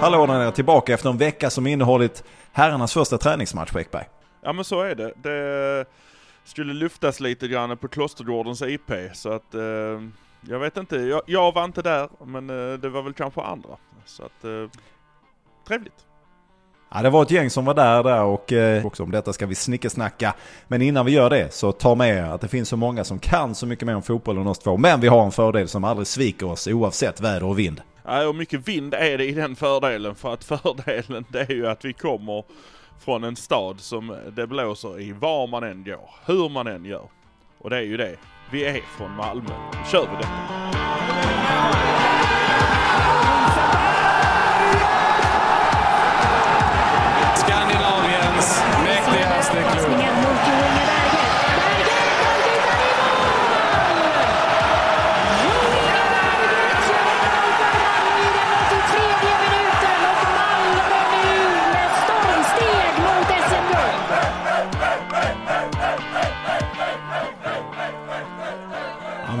Hallå är tillbaka efter en vecka som innehållit herrarnas första träningsmatch på Ekberg. Ja men så är det. Det skulle luftas lite grann på Klostergårdens IP så att eh, jag vet inte. Jag, jag, var inte där men eh, det var väl kanske andra. Så att eh, trevligt. Ja, det var ett gäng som var där, där och eh, också om detta ska vi snickesnacka. Men innan vi gör det så ta med er att det finns så många som kan så mycket mer om fotboll än oss två. Men vi har en fördel som aldrig sviker oss oavsett väder och vind. Nej, och mycket vind är det i den fördelen för att fördelen det är ju att vi kommer från en stad som det blåser i var man än går, hur man än gör. Och det är ju det. Vi är från Malmö. Nu kör vi det. Skandinaviens mäktigaste klubb.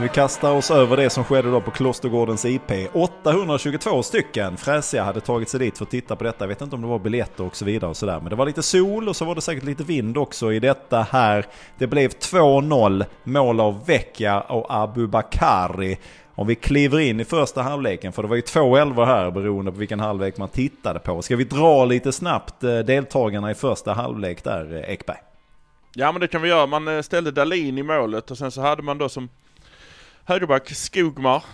Vi kastar oss över det som skedde då på Klostergårdens IP. 822 stycken fräsiga hade tagit sig dit för att titta på detta. Jag vet inte om det var biljetter och så vidare och sådär. Men det var lite sol och så var det säkert lite vind också i detta här. Det blev 2-0 mål av Vecchia och Abubakari. Om vi kliver in i första halvleken, för det var ju två elvor här beroende på vilken halvlek man tittade på. Ska vi dra lite snabbt eh, deltagarna i första halvlek där, eh, Ekberg? Ja men det kan vi göra. Man eh, ställde Dalin i målet och sen så hade man då som högerback Skogmar.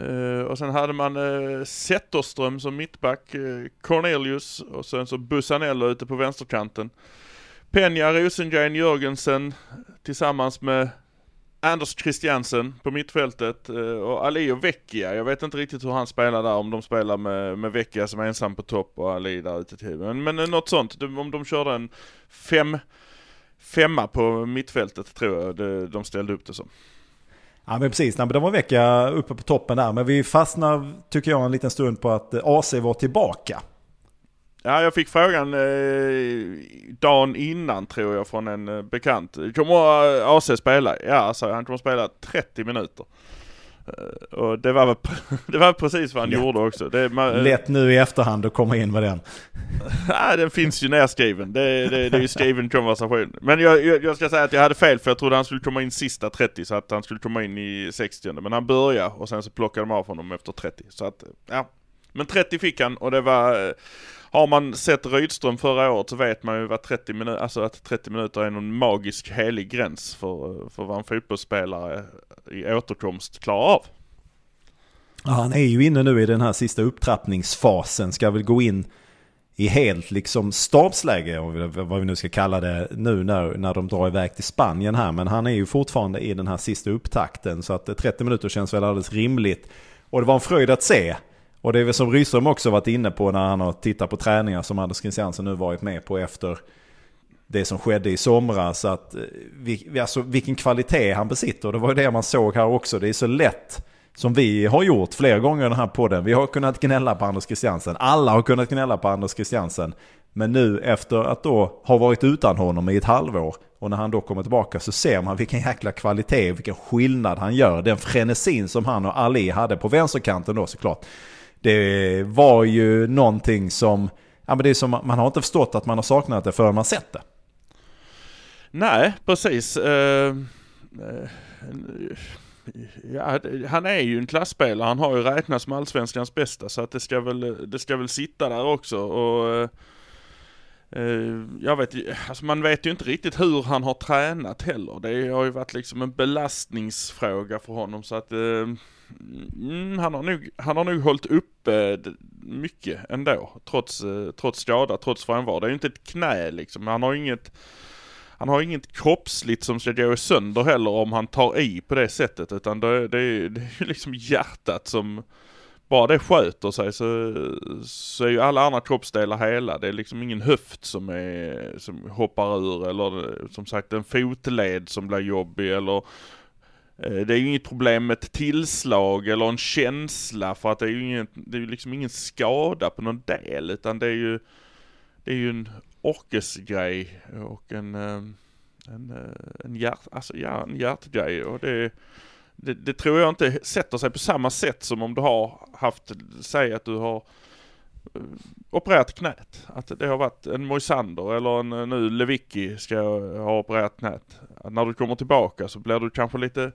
Uh, och sen hade man uh, Zetterström som mittback, uh, Cornelius och sen så Bussanello ute på vänsterkanten. Penja, Rosengren, Jörgensen tillsammans med Anders Christiansen på mittfältet uh, och Ali och Vecchia. Jag vet inte riktigt hur han spelar där, om de spelar med, med Vecchia som är ensam på topp och Ali där ute till. Men, men något sånt, om de körde en fem, femma på mittfältet tror jag de ställde upp det som. Ja men precis, Nej, men det var en vecka uppe på toppen där. Men vi fastnar, tycker jag, en liten stund på att eh, AC var tillbaka. Ja, jag fick frågan eh, dagen innan tror jag från en eh, bekant. Kommer AC spela? Ja, så han kommer spela 30 minuter. Eh, och det var, det var precis vad han Lätt. gjorde också. Det, man, eh, Lätt nu i efterhand att komma in med den. Nej, den finns ju nerskriven. Det, det, det är ju skriven konversation. Men jag, jag, jag, ska säga att jag hade fel för jag trodde han skulle komma in sista 30 så att han skulle komma in i 60 Men han började och sen så plockade de av honom efter 30. Så att, ja. Men 30 fick han och det var eh, har man sett Rydström förra året så vet man ju vad 30 minuter, alltså att 30 minuter är någon magisk helig gräns för, för vad en fotbollsspelare i återkomst klarar av. Ja, han är ju inne nu i den här sista upptrappningsfasen, ska väl gå in i helt liksom stabsläge, vad vi nu ska kalla det, nu när, när de drar iväg till Spanien här. Men han är ju fortfarande i den här sista upptakten, så att 30 minuter känns väl alldeles rimligt. Och det var en fröjd att se och det är väl som Rydström också varit inne på när han har tittat på träningar som Anders Christiansen nu varit med på efter det som skedde i somras. Att, eh, vi, alltså, vilken kvalitet han besitter. Det var ju det man såg här också. Det är så lätt som vi har gjort flera gånger i den här podden. Vi har kunnat gnälla på Anders Christiansen. Alla har kunnat gnälla på Anders Christiansen. Men nu efter att då ha varit utan honom i ett halvår och när han då kommer tillbaka så ser man vilken jäkla kvalitet, vilken skillnad han gör. Den frenesin som han och Ali hade på vänsterkanten då såklart det var ju någonting som, ja men det är som, man har inte förstått att man har saknat det förrän man sett det. Nej, precis. Uh, uh, ja, han är ju en klassspelare. Han har ju räknats som allsvenskans bästa så att det ska väl, det ska väl sitta där också. Och, uh, jag vet alltså man vet ju inte riktigt hur han har tränat heller. Det har ju varit liksom en belastningsfråga för honom så att mm, han, har nog, han har nog hållit uppe eh, mycket ändå. Trots, eh, trots skada, trots frånvaro. Det är ju inte ett knä liksom. Han har inget han har inget kroppsligt som ska gå sönder heller om han tar i på det sättet utan det, det, är, det är liksom hjärtat som bara det sköter sig så, så är ju alla andra kroppsdelar hela. Det är liksom ingen höft som, är, som hoppar ur eller som sagt en fotled som blir jobbig eller Eh, det är ju inget problem med ett tillslag eller en känsla för att det är ju ingen, det är liksom ingen skada på någon del utan det är ju, det är ju en orkesgrej och en, eh, en, eh, en, hjärt, alltså, ja, en hjärtgrej. Och det, det, det tror jag inte sätter sig på samma sätt som om du har haft, säg att du har Eh, opererat knät. Att det har varit en Moisander eller en eh, nu Lewicki ska ha opererat knät. Att när du kommer tillbaka så blir du kanske lite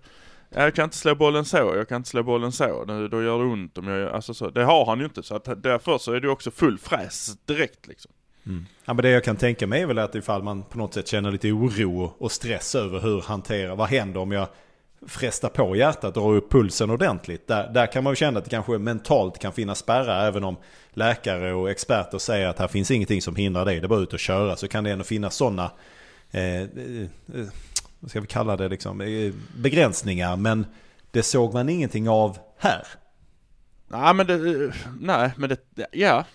jag kan inte slå bollen så, jag kan inte slå bollen så, nu, då gör det ont om jag, alltså så. Det har han ju inte, så att därför så är det också full fräs direkt liksom. Mm. Ja, men det jag kan tänka mig är väl att ifall man på något sätt känner lite oro och stress över hur hantera, vad händer om jag fresta på hjärtat och dra upp pulsen ordentligt. Där, där kan man ju känna att det kanske mentalt kan finnas spärrar även om läkare och experter säger att här finns ingenting som hindrar dig. Det är bara ut och köra så kan det ändå finnas sådana eh, eh, eh, vad ska vi kalla det liksom, eh, begränsningar. Men det såg man ingenting av här. Nej men det, eh, nej men det, ja.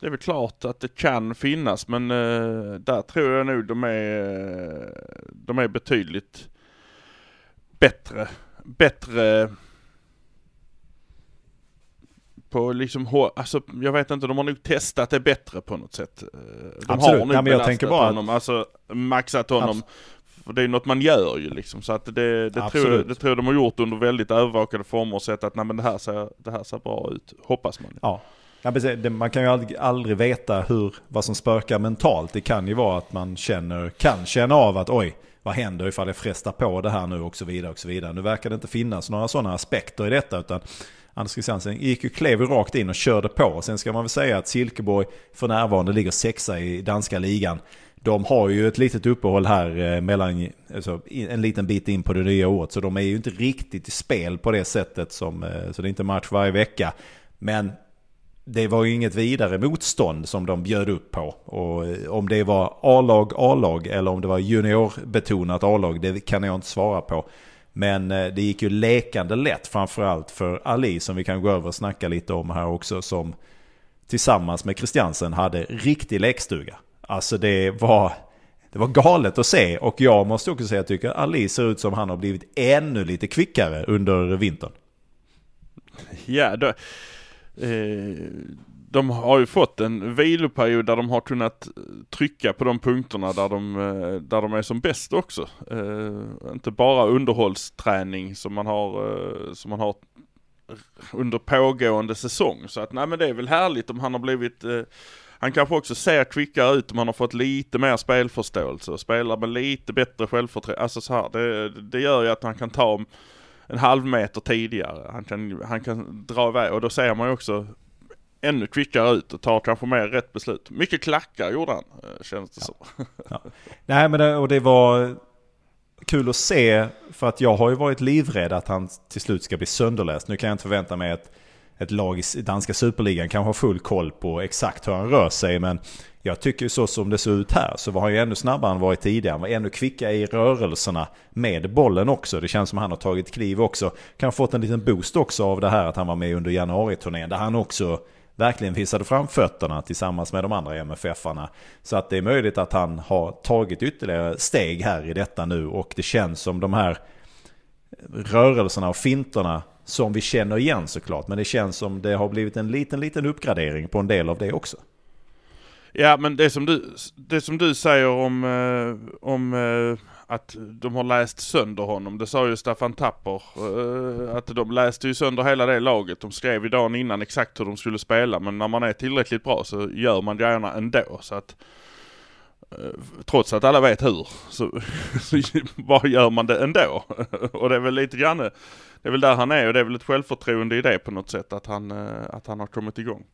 Det är väl klart att det kan finnas men uh, där tror jag nog de är, de är betydligt bättre, bättre på liksom, alltså jag vet inte, de har nog testat det bättre på något sätt. De Absolut. har nog men jag tänker bara honom, alltså maxat honom. För det är något man gör ju liksom. Så att det, det, tror, jag, det tror jag de har gjort under väldigt övervakade former och sett att nej, men det, här ser, det här ser bra ut. Hoppas man. Ja. Ja, man kan ju aldrig, aldrig veta hur, vad som spökar mentalt. Det kan ju vara att man känner, kan känna av att oj, vad händer ifall jag frestar på det här nu och så vidare och så vidare. Nu verkar det inte finnas några sådana aspekter i detta utan Anders Christiansen gick ju klev rakt in och körde på. Sen ska man väl säga att Silkeborg för närvarande ligger sexa i danska ligan. De har ju ett litet uppehåll här eh, mellan, alltså, en liten bit in på det nya året. Så de är ju inte riktigt i spel på det sättet som, eh, så det är inte match varje vecka. Men det var ju inget vidare motstånd som de bjöd upp på. Och eh, om det var A-lag, A-lag eller om det var juniorbetonat A-lag, det kan jag inte svara på. Men eh, det gick ju lekande lätt framförallt för Ali som vi kan gå över och snacka lite om här också. Som tillsammans med Christiansen hade riktig lekstuga. Alltså det var, det var galet att se och jag måste också säga att jag tycker Ali ser ut som han har blivit ännu lite kvickare under vintern. Ja, då, eh, de har ju fått en viloperiod där de har kunnat trycka på de punkterna där de, eh, där de är som bäst också. Eh, inte bara underhållsträning som man har, eh, som man har under pågående säsong. Så att nej men det är väl härligt om han har blivit eh, han kanske också ser kvickare ut om han har fått lite mer spelförståelse och spelar med lite bättre självförtroende. Alltså så här, det, det gör ju att han kan ta en halv meter tidigare. Han kan, han kan dra iväg och då ser man ju också ännu kvickare ut och tar kanske mer rätt beslut. Mycket klackar gjorde han, eh, känns det ja. så. Ja. Nej men det, och det var kul att se för att jag har ju varit livrädd att han till slut ska bli sönderläst. Nu kan jag inte förvänta mig att ett lag i danska superligan kanske har full koll på exakt hur han rör sig. Men jag tycker så som det ser ut här så var han ju ännu snabbare än varit tidigare. Han var ännu kvickare i rörelserna med bollen också. Det känns som att han har tagit kliv också. Kan fått en liten boost också av det här att han var med under januariturnén. Där han också verkligen visade fram fötterna tillsammans med de andra MFF-arna. Så att det är möjligt att han har tagit ytterligare steg här i detta nu. Och det känns som de här rörelserna och finterna som vi känner igen såklart. Men det känns som det har blivit en liten, liten uppgradering på en del av det också. Ja, men det som du, det som du säger om, eh, om eh, att de har läst sönder honom. Det sa ju Staffan Tapper. Eh, att de läste ju sönder hela det laget. De skrev ju dagen innan exakt hur de skulle spela. Men när man är tillräckligt bra så gör man grejerna ändå. Så att Eh, trots att alla vet hur, så, så vad gör man det ändå. och det är väl lite grann, det är väl där han är och det är väl ett självförtroende i det på något sätt att han, eh, att han har kommit igång.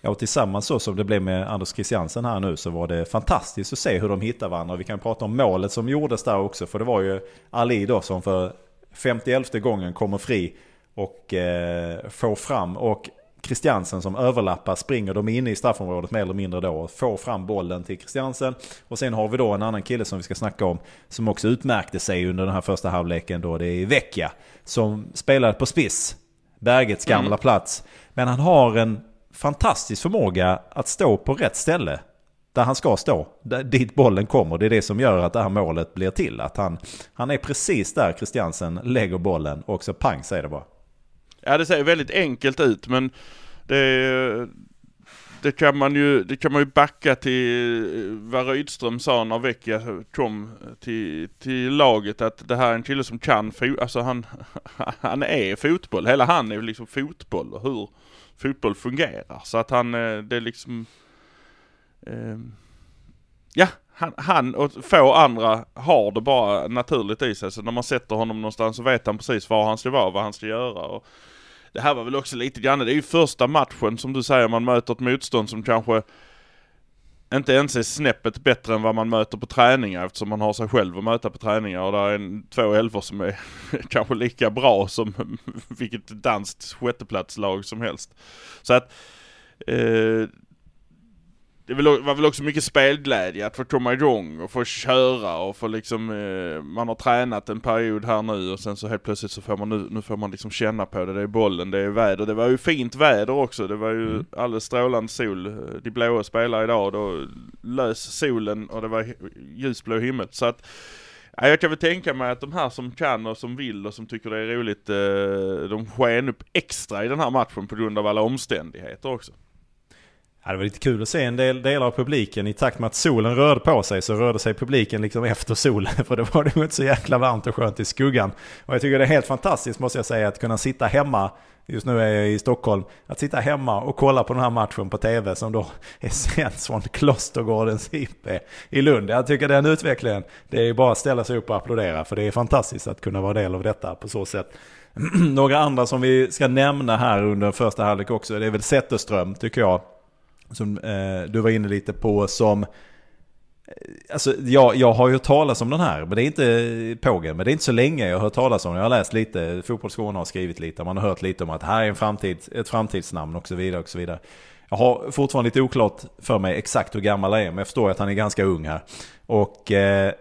Ja, och tillsammans så som det blev med Anders Christiansen här nu så var det fantastiskt att se hur de hittar varandra. Vi kan prata om målet som gjordes där också, för det var ju Ali då som för 51 gången kommer fri och eh, får fram. Och Christiansen som överlappar, springer de inne i straffområdet mer eller mindre då och får fram bollen till Christiansen. Och sen har vi då en annan kille som vi ska snacka om som också utmärkte sig under den här första halvleken då. Det är Vecchia som spelade på spiss. Bergets gamla mm. plats. Men han har en fantastisk förmåga att stå på rätt ställe. Där han ska stå. Där, dit bollen kommer. Det är det som gör att det här målet blir till. Att han, han är precis där Christiansen lägger bollen och så pang säger det bara. Ja det ser väldigt enkelt ut men det, det kan man ju, det kan man ju backa till vad Rydström sa när Vecchia kom till, till laget att det här är en kille som kan fot, alltså han, han är fotboll. Hela han är ju liksom fotboll och hur fotboll fungerar. Så att han, eh, det är liksom, eh, ja, han, han och få andra har det bara naturligt i sig. Så när man sätter honom någonstans så vet han precis var han ska vara, vad han ska göra. Och det här var väl också lite grann, det är ju första matchen som du säger, man möter ett motstånd som kanske inte ens är snäppet bättre än vad man möter på träningar eftersom man har sig själv att möta på träningar och där är en, två elvor som är kanske lika bra som vilket danskt sjätteplatslag som helst. Så att eh, det var väl också mycket spelglädje att få komma igång och få köra och få liksom, eh, man har tränat en period här nu och sen så helt plötsligt så får man nu, nu får man liksom känna på det. Det är bollen, det är väder. Det var ju fint väder också. Det var ju mm. alldeles strålande sol. De blåa spelar idag då lös solen och det var ljusblå himmel. Så att Ja, jag kan väl tänka mig att de här som kan och som vill och som tycker det är roligt, eh, de sken upp extra i den här matchen på grund av alla omständigheter också. Ja, det var lite kul att se en del delar av publiken. I takt med att solen rörde på sig så rörde sig publiken liksom efter solen. För då var det inte så jäkla varmt och skönt i skuggan. Och jag tycker det är helt fantastiskt måste jag säga att kunna sitta hemma. Just nu är jag i Stockholm. Att sitta hemma och kolla på den här matchen på tv som då är sänds från Klostergårdens IP i Lund. Jag tycker den utvecklingen, det är bara att ställa sig upp och applådera. För det är fantastiskt att kunna vara del av detta på så sätt. Några andra som vi ska nämna här under första halvlek också, det är väl Zetterström tycker jag som eh, du var inne lite på som... Eh, alltså jag, jag har ju hört talas om den här, men det är inte pågen, men det är inte så länge jag har hört talas om den. Jag har läst lite, Fotbollsskåne har skrivit lite, man har hört lite om att det här är en framtid, ett framtidsnamn och så vidare och så vidare. Jag har fortfarande lite oklart för mig exakt hur gammal han är, men jag förstår att han är ganska ung här. Och eh,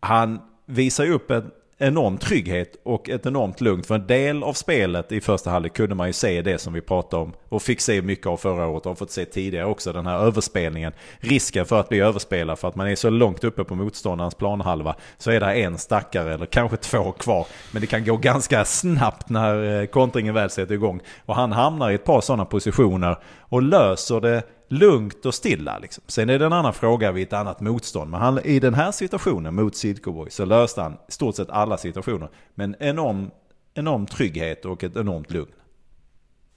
han visar ju upp en enorm trygghet och ett enormt lugn. För en del av spelet i första halvlek kunde man ju se det som vi pratade om och fick se mycket av förra året och har fått se tidigare också. Den här överspelningen. Risken för att bli överspelad för att man är så långt uppe på motståndarens planhalva så är det en stackare eller kanske två kvar. Men det kan gå ganska snabbt när eh, kontringen väl sätter igång. Och han hamnar i ett par sådana positioner och löser det lugnt och stilla. Liksom. Sen är det en annan fråga vid ett annat motstånd. Men han, i den här situationen mot Sidcowboy så löste han i stort sett alla situationer. Men enorm, enorm trygghet och ett enormt lugn.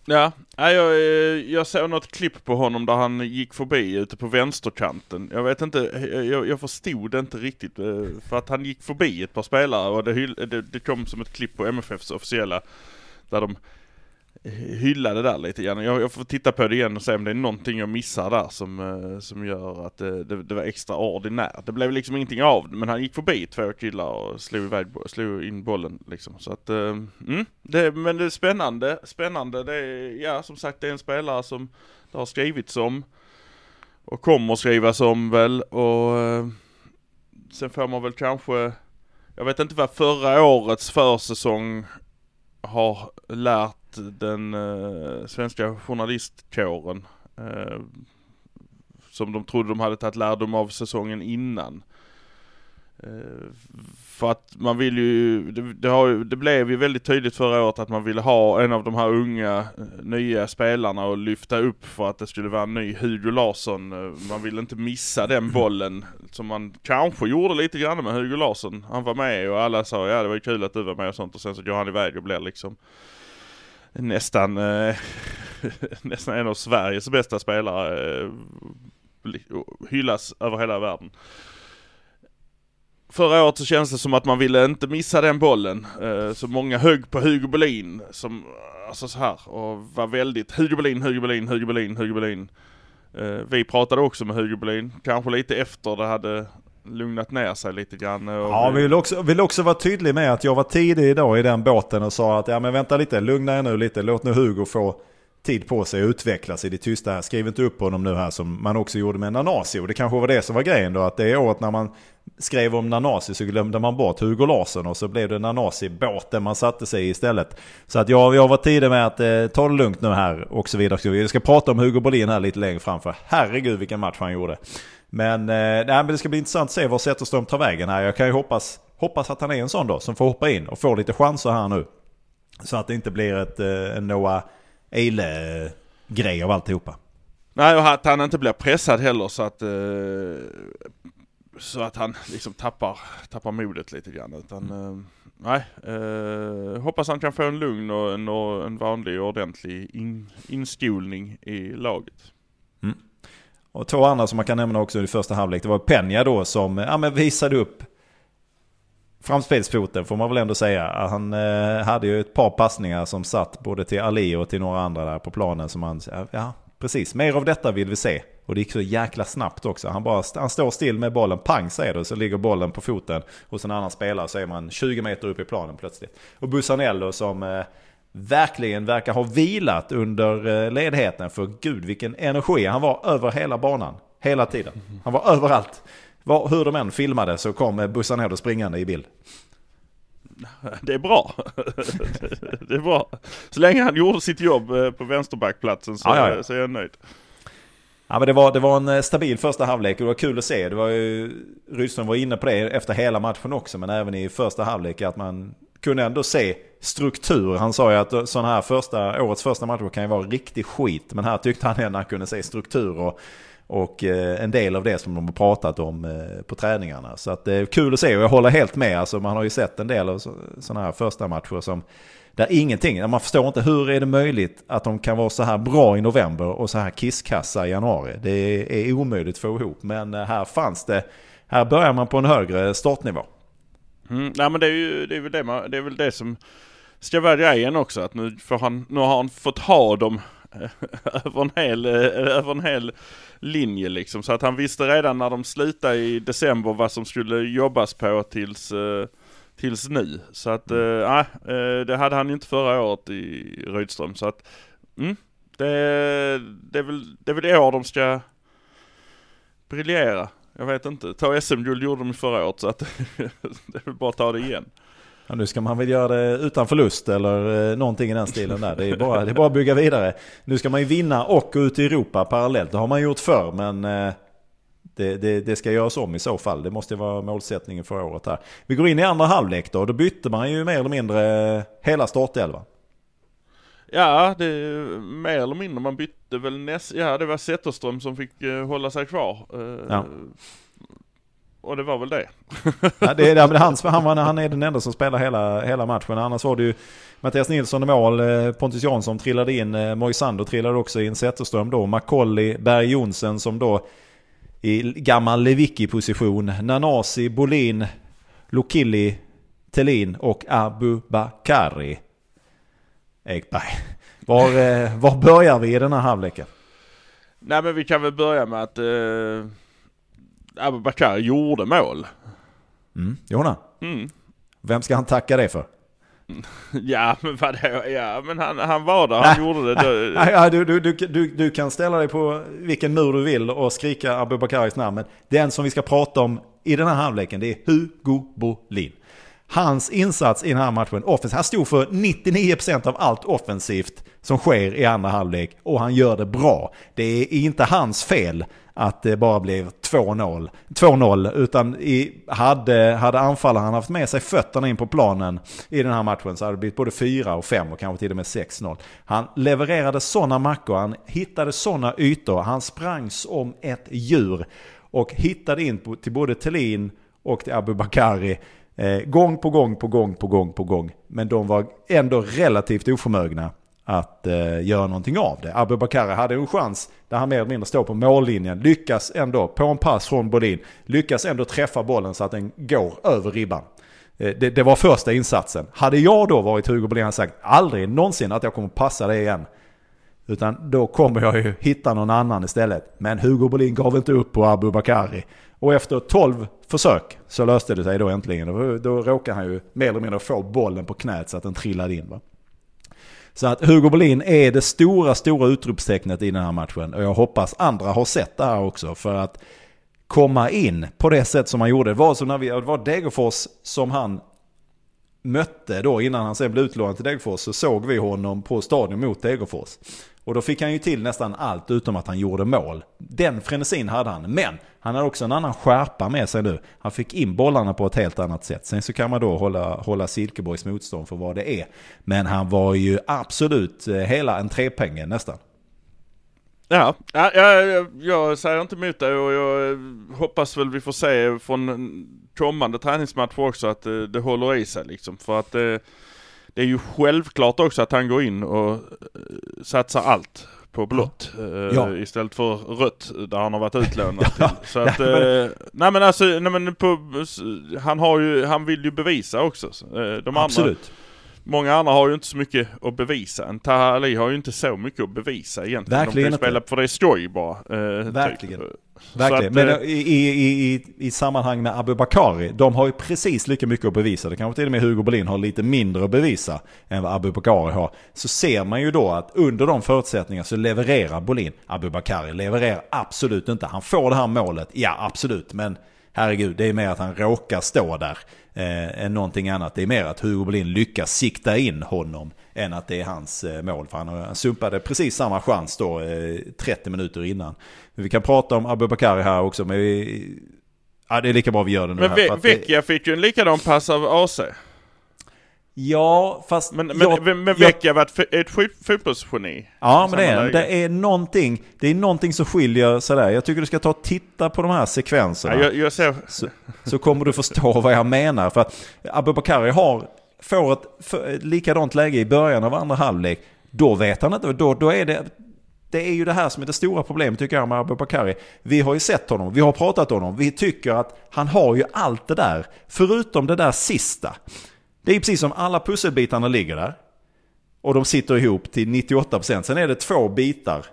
Ja, jag, jag såg något klipp på honom där han gick förbi ute på vänsterkanten. Jag vet inte, jag, jag förstod inte riktigt. Eh, för att han gick förbi ett par spelare och det, det, det kom som ett klipp på MFFs officiella där de hylla det där lite grann. Jag, jag, får titta på det igen och se om det är någonting jag missar där som, eh, som gör att det, det, det var extraordinärt. Det blev liksom ingenting av det, men han gick förbi två killar och slog, iväg, slog in bollen liksom. Så att, eh, mm, det, men det är spännande, spännande. Det är, ja som sagt det är en spelare som det har skrivits om och kommer skrivas om väl och sen får man väl kanske, jag vet inte vad förra årets försäsong har lärt den eh, svenska journalistkåren eh, som de trodde de hade tagit lärdom av säsongen innan. Eh, för att man vill ju, det, det, har, det blev ju väldigt tydligt förra året att man ville ha en av de här unga eh, nya spelarna och lyfta upp för att det skulle vara en ny Hugo Larsson. Eh, man ville inte missa den bollen som man kanske gjorde lite grann med Hugo Larsson. Han var med och alla sa ja det var ju kul att du var med och sånt och sen så går han iväg och blir liksom nästan, eh, nästan en av Sveriges bästa spelare eh, hyllas över hela världen. Förra året så känns det som att man ville inte missa den bollen. Eh, så många högg på Hugo Bolin som, alltså så här, och var väldigt Hugo Bolin, Hugo Bolin, Hugo Bolin, Hugo Bolin. Eh, vi pratade också med Hugo Bolin, kanske lite efter det hade lugnat ner sig lite grann. ja, vi vill också, vill också vara tydlig med att jag var tidig idag i den båten och sa att ja men vänta lite, lugna er nu lite, låt nu Hugo få tid på sig att utvecklas i det tysta. Skriv inte upp honom nu här som man också gjorde med Nanasi. Och det kanske var det som var grejen då, att det året när man skrev om Nanasi så glömde man bort Hugo Larsson och så blev det Nanasi-båten man satte sig i istället. Så att jag, jag var tidig med att eh, ta det lugnt nu här och så vidare. Vi ska prata om Hugo Bolin här lite längre fram för herregud vilken match han gjorde. Men, eh, nej, men det ska bli intressant att se var Zetterström tar vägen här. Jag kan ju hoppas, hoppas att han är en sån då som får hoppa in och få lite chanser här nu. Så att det inte blir ett, eh, en Noah Eile-grej av alltihopa. Nej, och att han inte blir pressad heller så att eh, så att han liksom tappar, tappar modet lite grann. Utan, eh, nej, eh, hoppas han kan få en lugn och en, och en vanlig ordentlig in, inskolning i laget. Och två andra som man kan nämna också i första halvlek. Det var Peña då som ja, men visade upp framspelsfoten får man väl ändå säga. Han eh, hade ju ett par passningar som satt både till Ali och till några andra där på planen som han, ja precis, mer av detta vill vi se. Och det gick så jäkla snabbt också. Han, bara, han står still med bollen, pang säger det, och så ligger bollen på foten hos en annan spelare så är man 20 meter upp i planen plötsligt. Och Busanello som eh, verkligen verkar ha vilat under eh, ledigheten. För gud vilken energi. Han var över hela banan. Hela tiden. Han var överallt. Var, hur de än filmade så kom eh, Busanello springande i bild. Det är bra. det är bra. Så länge han gjorde sitt jobb eh, på vänsterbackplatsen så, så är jag nöjd. Ja, men det, var, det var en stabil första halvlek och det var kul att se. Det var ju, Rydström var inne på det efter hela matchen också, men även i första halvlek att man kunde ändå se struktur. Han sa ju att sådana här första, årets första matcher kan ju vara riktig skit. Men här tyckte han ändå att han kunde se struktur och, och eh, en del av det som de har pratat om eh, på träningarna. Så att det är kul att se och jag håller helt med. Alltså man har ju sett en del av sådana här första matcher som där ingenting, man förstår inte hur är det möjligt att de kan vara så här bra i november och så här kisskassa i januari. Det är omöjligt att få ihop. Men här fanns det, här börjar man på en högre startnivå. Mm, nej men det är ju det är väl det, man, det är väl det som ska vara grejen också. Att nu, får han, nu har han fått ha dem över en, hel, över en hel linje liksom. Så att han visste redan när de slutade i december vad som skulle jobbas på tills, eh, tills nu. Så att, mm. nej, äh, det hade han ju inte förra året i Rydström. Så att, mm, det, det, är väl, det är väl i år de ska briljera. Jag vet inte. Ta SM-guld gjorde de förra året så att det är väl bara att ta det igen. Ja, nu ska man väl göra det utan förlust eller eh, någonting i den stilen där. Det är, bara, det är bara att bygga vidare. Nu ska man ju vinna och gå ut i Europa parallellt. Det har man gjort förr men eh, det, det, det, ska göras om i så fall. Det måste vara målsättningen för året här. Vi går in i andra halvlek då. Då bytte man ju mer eller mindre hela startelvan. Ja, det mer eller mindre. Man bytte väl näst, ja det var Zetterström som fick uh, hålla sig kvar. Uh, ja. Och det var väl det. ja, det är, hans, han, var, han är den enda som spelar hela, hela matchen. Annars var det ju Mattias Nilsson i mål, eh, Pontus Jansson trillade in, Moisander trillade också in, Zetterström då, Macaulay, Berg Jonsen som då i gammal Lewicki-position, Nanasi, Bolin, Lokili, Telin och Abu Bakari. Ekberg. Var, eh, var börjar vi i den här halvleken? Nej men vi kan väl börja med att eh, Abubakar gjorde mål. Mm, Jona. Mm. Vem ska han tacka det för? Ja men vadå, ja men han, han var där, han gjorde det. Ja, du, du, du, du, du kan ställa dig på vilken mur du vill och skrika Abubakaris namn. Men den som vi ska prata om i den här halvleken det är Hugo Bolin. Hans insats i den här matchen, offens, han stod för 99% av allt offensivt som sker i andra halvlek och han gör det bra. Det är inte hans fel att det bara blev 2-0. 2-0 utan i, hade, hade anfallaren haft med sig fötterna in på planen i den här matchen så hade det blivit både 4 och 5 och kanske till och med 6-0. Han levererade sådana mackor, han hittade sådana ytor, han sprang som ett djur och hittade in på, till både Tellin och till Abubakari Eh, gång på gång på gång på gång på gång. Men de var ändå relativt oförmögna att eh, göra någonting av det. Abu Bakari hade en chans där han mer eller mindre står på mållinjen. Lyckas ändå, på en pass från Bodin, lyckas ändå träffa bollen så att den går över ribban. Eh, det, det, var första insatsen. Hade jag då varit Hugo Bolin hade sagt aldrig någonsin att jag kommer passa det igen. Utan då kommer jag ju hitta någon annan istället. Men Hugo Bolin gav inte upp på Abu Bakari. Och efter 12 försök så löste det sig då äntligen. Då, då råkade han ju mer eller mindre få bollen på knät så att den trillade in. Va? Så att Hugo Berlin är det stora, stora utropstecknet i den här matchen. Och jag hoppas andra har sett det här också. För att komma in på det sätt som han gjorde. Det var som när vi, det var Degerfors som han mötte då innan han sen blev utlånad till Degerfors. Så såg vi honom på stadion mot Degerfors. Och då fick han ju till nästan allt utom att han gjorde mål. Den frenesin hade han. Men han hade också en annan skärpa med sig nu. Han fick in bollarna på ett helt annat sätt. Sen så kan man då hålla, hålla Silkeborgs motstånd för vad det är. Men han var ju absolut eh, hela en trepenge nästan. Ja, ja, jag, jag säger inte emot dig och jag eh, hoppas väl vi får se från kommande träningsmatcher också att det, det håller i sig liksom. För att det, är ju självklart också att han går in och eh, satsar allt på blått Ja. istället för rött där han har varit utlånad Ja, till. Så att, men- eh, nej men alltså, nej men på, han har ju, han vill ju bevisa också. Eh, De andra, Absolut. många andra har ju inte så mycket att bevisa. En Taha Ali har ju inte så mycket att bevisa egentligen. Verkligen De inte. spela för det är skoj bara. eh, Verkligen. Typ. Verkligen. Att, Men eh, i, i, i, i, i sammanhang med Abu Bakari, de har ju precis lika mycket att bevisa. Det kanske till och med Hugo Berlin har lite mindre att bevisa än vad Abu Bakari har. Så ser man ju då att under de förutsättningarna så levererar Bolin. Abu Bakari levererar absolut inte. Han får det här målet, ja absolut. Men herregud, det är mer att han råkar stå där eh, än någonting annat. Det är mer att Hugo Berlin lyckas sikta in honom än att det är hans eh, mål. För han, sumpade precis samma chans då eh, 30 minuter innan. Men vi kan prata om Abu Bakari här också, men vi, ja, det är lika bra vi gör det nu. Men här, för Ve- att det- Vecchia fick ju en likadan pass av AC. Ja, fast... Men, men, jag- men jag- Vecchia var ett, fo- ett fot- fotbollsgeni. Ja, men det är, läge. det är någonting, det är någonting som skiljer sådär. Jag tycker du ska ta och titta på de här sekvenserna. Ja, jag, jag ser... så, så kommer du förstå vad jag menar. För att Abubakari har, får ett, för, ett likadant läge i början av andra halvlek. Då vet han inte, då, då är det... Det är ju det här som är det stora problemet tycker jag med Abubakari. Vi har ju sett honom, vi har pratat om honom. Vi tycker att han har ju allt det där. Förutom det där sista. Det är precis som alla pusselbitarna ligger där. Och de sitter ihop till 98%. Sen är det två bitar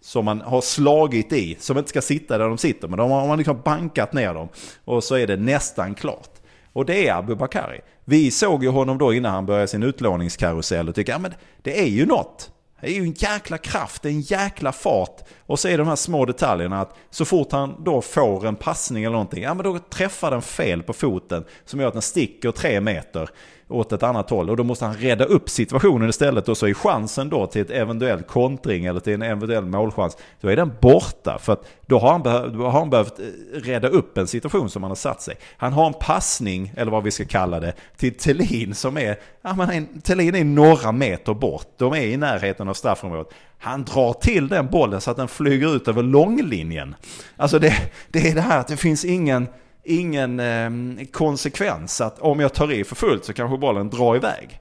som man har slagit i, som inte ska sitta där de sitter. Men de har man liksom bankat ner dem. Och så är det nästan klart. Och det är Abu Bakari. Vi såg ju honom då innan han började sin utlåningskarusell och tyckte ja men det är ju något. Det är ju en jäkla kraft, en jäkla fart. Och så är det de här små detaljerna att så fort han då får en passning eller någonting, ja men då träffar den fel på foten som gör att den sticker tre meter åt ett annat håll. Och då måste han rädda upp situationen istället och så är chansen då till ett eventuell kontring eller till en eventuell målchans, då är den borta. För att då har han, behö- då har han behövt eh, rädda upp en situation som han har satt sig. Han har en passning, eller vad vi ska kalla det, till Thelin som är, ja men Thelin är några meter bort. De är i närheten av straffområdet. Han drar till den bollen så att den flyger ut över långlinjen. Alltså det, det är det här att det finns ingen ingen eh, konsekvens att om jag tar i för fullt så kanske bollen drar iväg.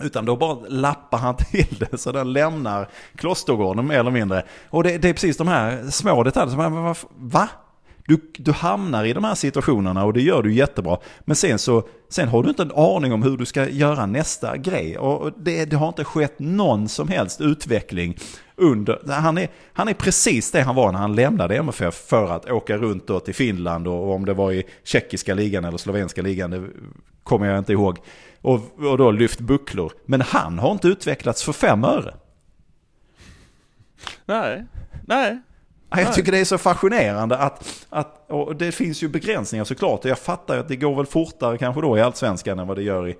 Utan då bara lappar han till det så den lämnar klostergården mer eller mindre. Och det, det är precis de här små detaljerna som man, va? Du, du hamnar i de här situationerna och det gör du jättebra. Men sen så sen har du inte en aning om hur du ska göra nästa grej. Och det, det har inte skett någon som helst utveckling under... Han är, han är precis det han var när han lämnade MFF för att åka runt då till Finland och, och om det var i tjeckiska ligan eller slovenska ligan, det kommer jag inte ihåg. Och, och då lyft bucklor. Men han har inte utvecklats för fem öre. Nej, nej. Jag tycker det är så fascinerande att, att och det finns ju begränsningar såklart. Och jag fattar att det går väl fortare kanske då i allsvenskan än vad det gör i,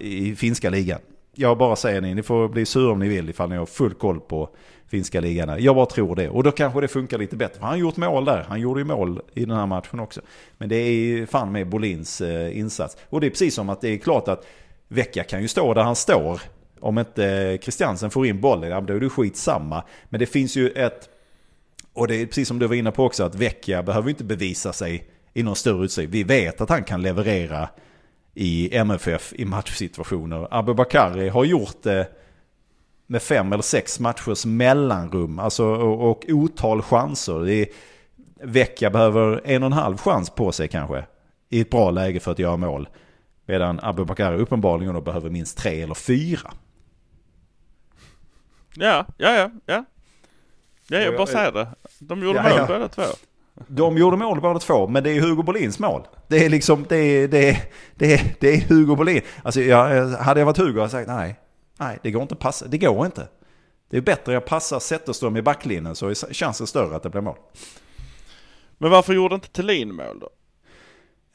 i finska ligan. Jag bara säger ni, ni får bli sura om ni vill ifall ni har full koll på finska ligan. Jag bara tror det. Och då kanske det funkar lite bättre. Han har gjort mål där. Han gjorde ju mål i den här matchen också. Men det är fan med Bolins eh, insats. Och det är precis som att det är klart att Vecchia kan ju stå där han står. Om inte Christiansen får in bollen, ja, då är det skitsamma. Men det finns ju ett och det är precis som du var inne på också att Vecchia behöver inte bevisa sig i någon större utsträckning. Vi vet att han kan leverera i MFF i matchsituationer. Abubakari har gjort det med fem eller sex matchers mellanrum. Alltså och, och otal chanser. Är, Vecchia behöver en och en halv chans på sig kanske. I ett bra läge för att göra mål. Medan Abubakari uppenbarligen då behöver minst tre eller fyra. Ja, ja, ja, ja. Ja, jag bara säger det. De gjorde Ja, mål ja. båda två. De gjorde mål båda två, men det är Hugo Bolins mål. Det är liksom, det är, det är, det är, det är Hugo Bolin. Alltså jag, hade jag varit Hugo hade jag sagt nej, nej det går inte att passa, det går inte. Det är bättre att jag passar Zetterström i backlinjen så är chansen större att det blir mål. Men varför gjorde inte Thelin mål då?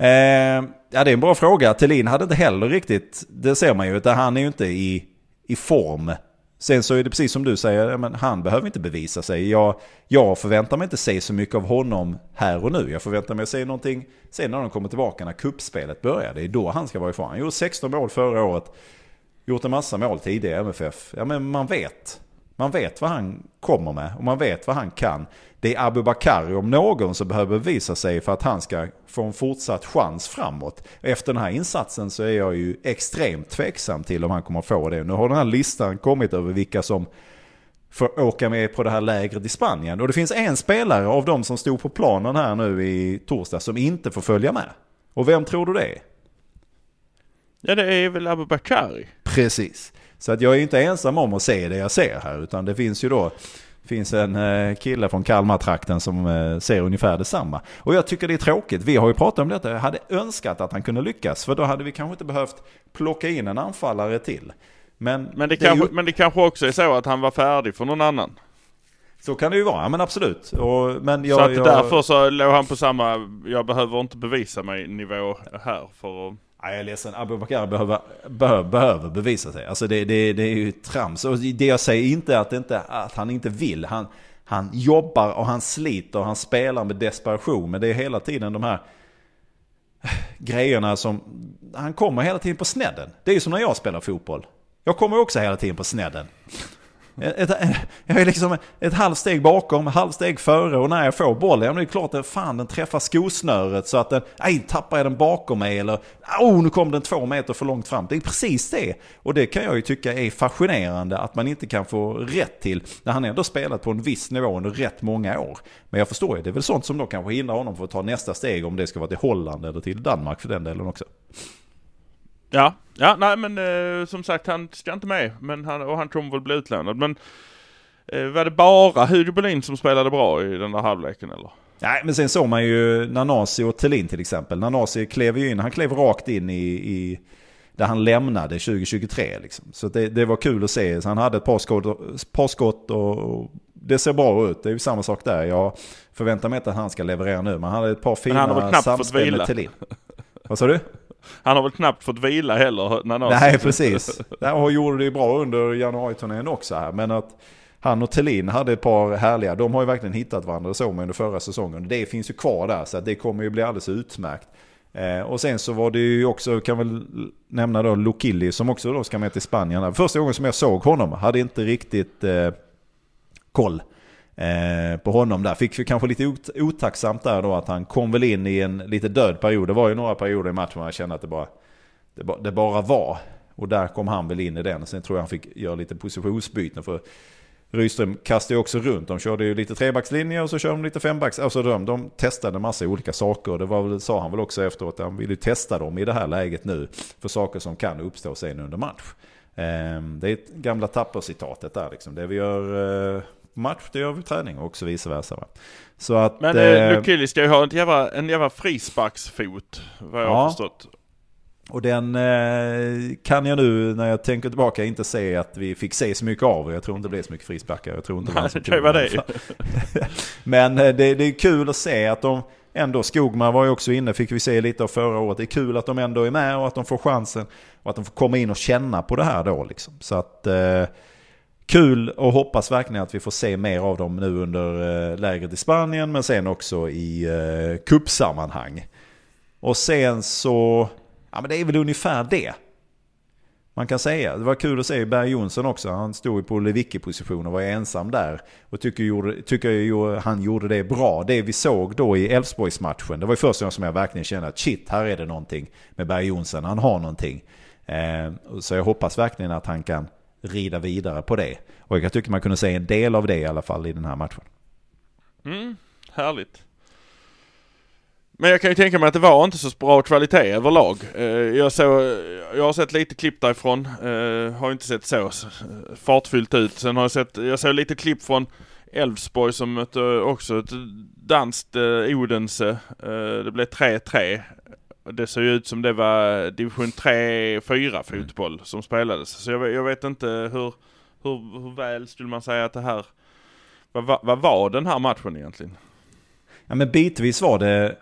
Eh, ja det är en bra fråga. Thelin hade inte heller riktigt, det ser man ju, utan han är ju inte i, i form. Sen så är det precis som du säger, men han behöver inte bevisa sig. Jag, jag förväntar mig inte se så mycket av honom här och nu. Jag förväntar mig att se någonting sen när de kommer tillbaka när kuppspelet börjar. Det är då han ska vara ifrån. Han gjorde 16 mål förra året. Gjort en massa mål tidigare i MFF. Ja men man vet. Man vet vad han kommer med och man vet vad han kan. Det är Abu Bakari om någon som behöver bevisa sig för att han ska få en fortsatt chans framåt. Efter den här insatsen så är jag ju extremt tveksam till om han kommer få det. Nu har den här listan kommit över vilka som får åka med på det här lägret i Spanien. Och det finns en spelare av de som stod på planen här nu i torsdag som inte får följa med. Och vem tror du det är? Ja det är väl Abu Bakari. Precis. Så att jag är inte ensam om att se det jag ser här. Utan det finns ju då finns en eh, kille från Kalmartrakten som eh, ser ungefär detsamma. Och jag tycker det är tråkigt. Vi har ju pratat om detta. Jag hade önskat att han kunde lyckas. För då hade vi kanske inte behövt plocka in en anfallare till. Men, Men det, det kanske, ju- men det kanske också är så att han var färdig för någon annan. Så kan det ju vara, ja, men absolut. Och, men jag, så att jag, därför så låg han på samma, jag behöver inte bevisa mig nivå här för att... Nej, jag är ledsen. Abubakar behöver, behöver, behöver bevisa sig. Alltså det, det, det är ju trams. Och det jag säger inte att, inte att han inte vill. Han, han jobbar och han sliter och han spelar med desperation. Men det är hela tiden de här eh, grejerna som... Han kommer hela tiden på snedden. Det är ju som när jag spelar fotboll. Jag kommer också hela tiden på snedden. Ett, jag är liksom ett halvt steg bakom, ett halvt steg före och när jag får bollen, ja, men det är klart att fan den träffar skosnöret så att den, nej tappar jag den bakom mig eller, oh nu kom den två meter för långt fram. Det är precis det. Och det kan jag ju tycka är fascinerande att man inte kan få rätt till när han ändå spelat på en viss nivå under rätt många år. Men jag förstår ju, det är väl sånt som då kanske hindrar honom från att ta nästa steg om det ska vara till Holland eller till Danmark för den delen också. Ja, ja nej men eh, som sagt han ska inte med men han, och han kommer väl bli utlånad. Men eh, var det bara Hugo Bolin som spelade bra i den där halvleken eller? Nej, men sen såg man ju Nanasi och Thelin till exempel. Nanasi klev ju in, han klev rakt in i, i där han lämnade 2023. Liksom. Så det, det var kul att se. Så han hade ett par skott, par skott och, det ser bra ut. Det är ju samma sak där. Jag förväntar mig inte att han ska leverera nu. Men han hade ett par fina samspel med Thelin. Vad sa du? Han har väl knappt fått vila heller när någon... Nej, precis. Han gjorde det ju bra under januariturnén också här. Men att han och Thelin hade ett par härliga, de har ju verkligen hittat varandra så med under förra säsongen. Det finns ju kvar där så det kommer ju bli alldeles utmärkt. Eh, och sen så var det ju också, kan väl nämna då Lokilli som också då ska med till Spanien. Första gången som jag såg honom, hade inte riktigt eh, koll Eh, på honom där. Fick ju kanske lite ot otacksamt där då att han kom väl in i en lite död period. Det var ju några perioder i matchen där jag kände att det bara, det, bara, det bara var. Och där kom han väl in i den. Sen tror jag han fick göra lite positionsbyten för Rydström kastade ju också runt. De körde ju lite trebackslinje och så körde de lite fembacks. Alltså de, de testade massa olika saker. Det var väl, sa han väl också efteråt. att Han ville testa dem i det här läget nu. För saker som kan uppstå sen under match. Ehm, det är ett gamla tappercitatet där liksom. Det vi gör eh, match, det gör vi träning och också vice versa. Va? Så att... Men eh, eh, Lukili ska ju ha en jävla, en jävla frisparksfot. Vad jag Ja. har förstått. Och den eh, kan jag nu när jag tänker tillbaka inte se att vi fick se så mycket av. Jag tror inte det blev så mycket frisparkar. Jag tror inte Nej, det tog var den. det. Men eh, det, det är kul att se att de ändå, Skogman var ju också inne, fick vi se lite av förra året. Det är kul att de ändå är med och att de får chansen. Och att de får komma in och känna på det här då liksom. Så att eh, kul och hoppas verkligen att vi får se mer av dem nu under eh, lägret i Spanien. Men sen också i eh, kuppsammanhang. Och sen så, ja men det är väl ungefär det. Man kan säga. Det var kul att se Berg Jonsson också. Han stod ju på Lewicki-position och var ensam där. Och tycker, gjorde, tycker jag han gjorde det bra. Det vi såg då i Elfsborgsmatchen. Det var ju första gången som jag verkligen kände att shit, här är det någonting med Berg Jonsson. Han har någonting. Eh, så jag hoppas verkligen att han kan rida vidare på det. Och jag tycker man kunde se en del av det i alla fall i den här matchen. Mm, härligt. Men jag kan ju tänka mig att det var inte så bra kvalitet överlag. Eh, jag, såg, jag har sett lite klipp därifrån. Eh, har inte sett så eh, fartfyllt ut. Sen har jag sett, jag såg lite klipp från Elfsborg som mötte också ett danskt Odense. Det blev 3-3. Det ser ju ut som det var division 3-4 fotboll som spelades. Så jag, vet- jag vet inte hur, hur, hur väl skulle man säga att det här... Vad, vad, vad var den här matchen egentligen? Ja men bitvis var det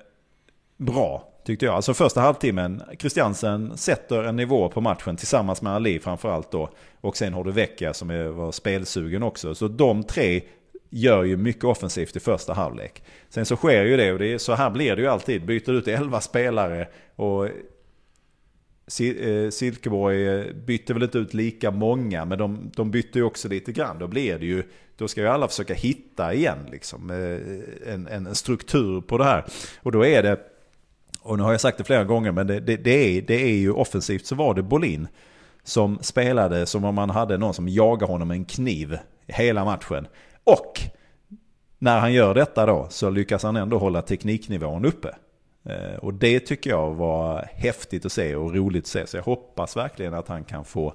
bra tyckte jag. Alltså första halvtimmen, Christiansen sätter en nivå på matchen tillsammans med Ali framförallt då. Och sen har du Vecchia som är, var spelsugen också. Så de tre gör ju mycket offensivt i första halvlek. Sen så sker ju det och det är, så här blir det ju alltid. Byter ut 11 spelare och eh, Silkeborg eh, bytte väl inte ut lika många, men de, de bytte ju också lite grann. Då blir det ju, då ska ju alla försöka hitta igen liksom, eh, en, en struktur på det här. Och då är det, och nu har jag sagt det flera gånger, men det, det, det är, det är ju offensivt så var det Bolin som spelade som om man hade någon som jagade honom med en kniv hela matchen. Och när han gör detta då så lyckas han ändå hålla tekniknivån uppe. Eh, och det tycker jag var häftigt att se och roligt att se. Så jag hoppas verkligen att han kan få,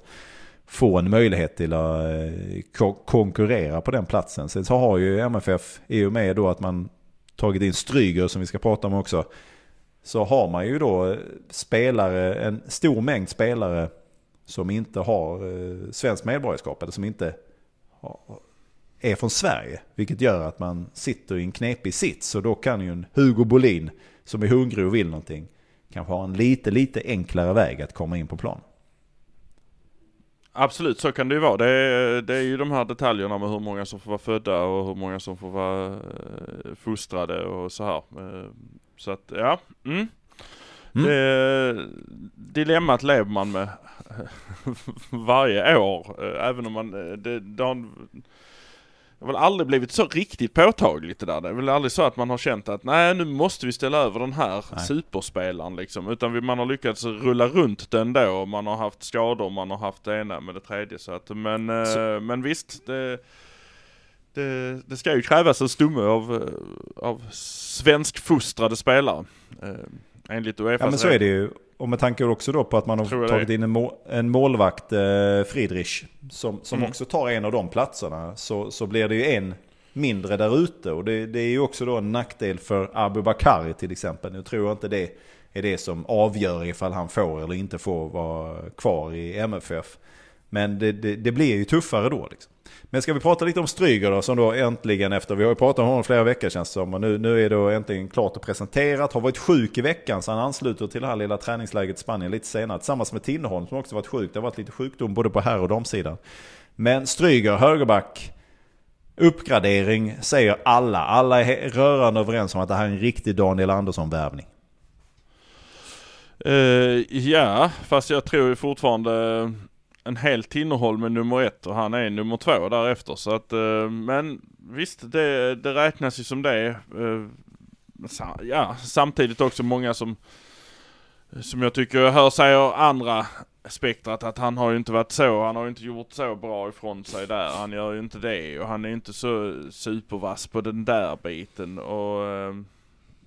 få en möjlighet till att eh, konkurrera på den platsen. Sen så har ju MFF, i och med då att man tagit in Stryger som vi ska prata om också, så har man ju då eh, spelare, en stor mängd spelare som inte har svenskt medborgarskap eller som inte är från Sverige. Vilket gör att man sitter i en knepig sits och då kan ju en Hugo Bolin som är hungrig och vill någonting kanske ha en lite, lite enklare väg att komma in på plan. Absolut, så kan det ju vara. Det är, det är ju de här detaljerna med hur många som får vara födda och hur många som får vara eh, fostrade och så här. Eh, så att, ja. Mm. Mm. Det, dilemmat lever man med varje år. Eh, även om man, det, det har, det har väl aldrig blivit så riktigt påtagligt det där. Det är väl aldrig så att man har känt att nej nu måste vi ställa över den här nej. superspelaren liksom. Utan man har lyckats rulla runt den då. Man har haft skador, man har haft det ena med det tredje. Så att, men, eh, så. men visst, det, det, det, ska ju krävas en stumme av, eh, av svenskfostrade spelare. Enligt Uefa. Ja men så är det ju. Och med tanke också då på att man har tagit in en målvakt, eh, Friedrich, som, som mm. också tar en av de platserna. Så, så blir det ju en mindre där ute. Och det, det är ju också då en nackdel för Abu Bakari till exempel. Nu tror jag inte det är det som avgör ifall han får eller inte får vara kvar i MFF. Men det, det, det blir ju tuffare då. Liksom. Men ska vi prata lite om Stryger då, som då äntligen efter, vi har ju pratat om honom flera veckor känns det som, och nu, nu är det då äntligen klart och presenterat. Har varit sjuk i veckan så han ansluter till det här lilla träningsläget i Spanien lite senare. Tillsammans med Tinnerholm som också varit sjuk. Det har varit lite sjukdom både på herr och damsidan. Men Stryger, högerback, uppgradering säger alla. Alla är rörande överens om att det här är en riktig Daniel Andersson-värvning. Uh, ja, fast jag tror ju fortfarande en hel Tinnerholm är nummer ett och han är nummer två därefter. Så att, eh, men visst, det, det räknas ju som det. Eh, ja, samtidigt också många som, som jag tycker jag hör säger andra spektrat att han har ju inte varit så, han har ju inte gjort så bra ifrån sig där. Han gör ju inte det och han är inte så supervass på den där biten och eh,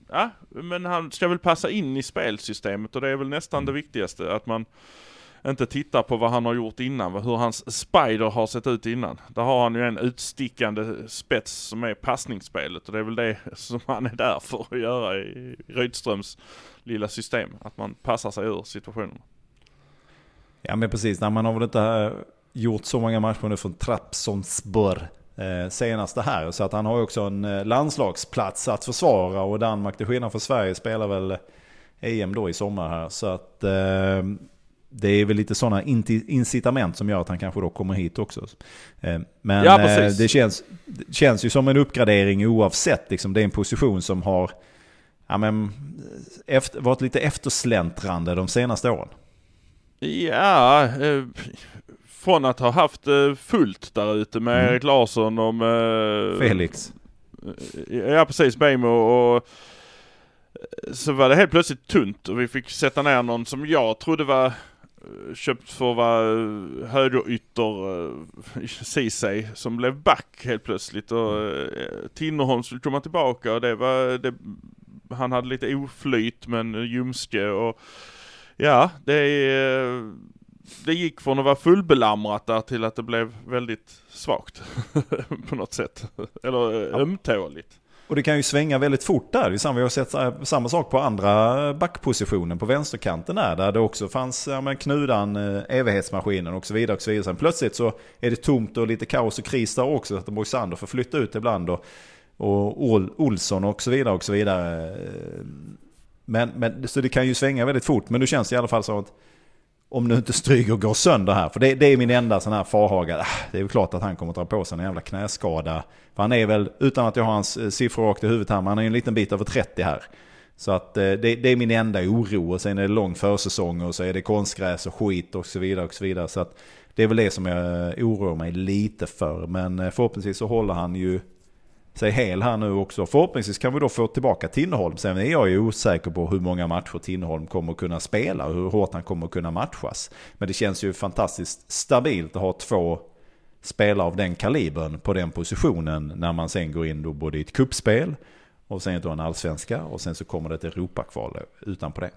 ja, men han ska väl passa in i spelsystemet och det är väl nästan det viktigaste att man inte tittar på vad han har gjort innan, hur hans spider har sett ut innan. Där har han ju en utstickande spets som är passningsspelet och det är väl det som han är där för att göra i Rydströms lilla system. Att man passar sig ur situationen. Ja men precis, Nej, man har väl inte eh, gjort så många matcher nu från Trapsonsborg eh, senaste här. Så att han har ju också en eh, landslagsplats att försvara och Danmark till skillnad från Sverige spelar väl EM då i sommar här. Så att eh, det är väl lite sådana incitament som gör att han kanske då kommer hit också. Eh, men ja, eh, det, känns, det känns ju som en uppgradering oavsett. Liksom. Det är en position som har ja, men, efter, varit lite eftersläntrande de senaste åren. Ja, eh, från att ha haft fullt där ute med mm. Erik Larsson och med... Felix. Ja precis, Beijmo och så var det helt plötsligt tunt och vi fick sätta ner någon som jag trodde var köpt för att vara eh, högerytter uh, Ceesay som blev back helt plötsligt och uh, Tinnerholm skulle komma tillbaka och det var, det, han hade lite oflyt men ljumske och ja, det, det gick från att vara fullbelamrat där till att det blev väldigt svagt på något sätt. Eller ömtåligt. Och det kan ju svänga väldigt fort där. Vi har sett samma sak på andra backpositionen på vänsterkanten där. Där det också fanns ja, men Knudan, eh, evighetsmaskinen och så vidare. Och så vidare. Sen plötsligt så är det tomt och lite kaos och kris där också. Att Moisander får flytta ut ibland. Och, och Olsson och så vidare och så vidare. Eh, men, men, så det kan ju svänga väldigt fort. Men nu känns det i alla fall som att om nu inte Stryger går sönder här. För det, det är min enda sån här farhaga. Ah, det är ju klart att han kommer att dra på sig en jävla knäskada. För han är väl, utan att jag har hans eh, siffror rakt i huvudet här, men han är ju en liten bit över 30 här. Så att eh, det, det, är min enda oro. Och sen är det lång försäsong och så är det konstgräs och skit och så vidare. och så vidare. Så att det är väl det som jag eh, oroar mig lite för. Men förhoppningsvis så håller han ju sig hel här nu också. Förhoppningsvis kan vi då få tillbaka Tinnerholm. Sen är jag ju osäker på hur många matcher Tinnerholm kommer att kunna spela och hur hårt han kommer att kunna matchas. Men det känns ju fantastiskt stabilt att ha två spelare av den kalibern på den positionen när man sen går in då både i ett kuppspel och sen då en allsvenska och sen så kommer det ett Europakval utan på det.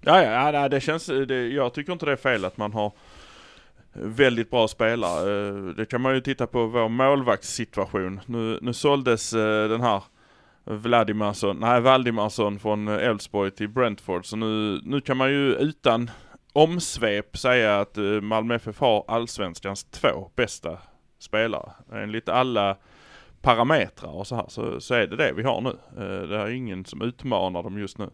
Ja, ja, ja det känns, det, jag tycker inte det är fel att man har väldigt bra spelare. Eh, det kan man ju titta på vår målvaktssituation. Nu, nu såldes eh, den här Vladimarsson, nej Valdimarsson från Elfsborg till Brentford. Så nu, nu kan man ju utan omsvep säga att eh, Malmö FF har allsvenskans två bästa spelare. Enligt alla parametrar och så här så, så är det det vi har nu. Det är ingen som utmanar dem just nu.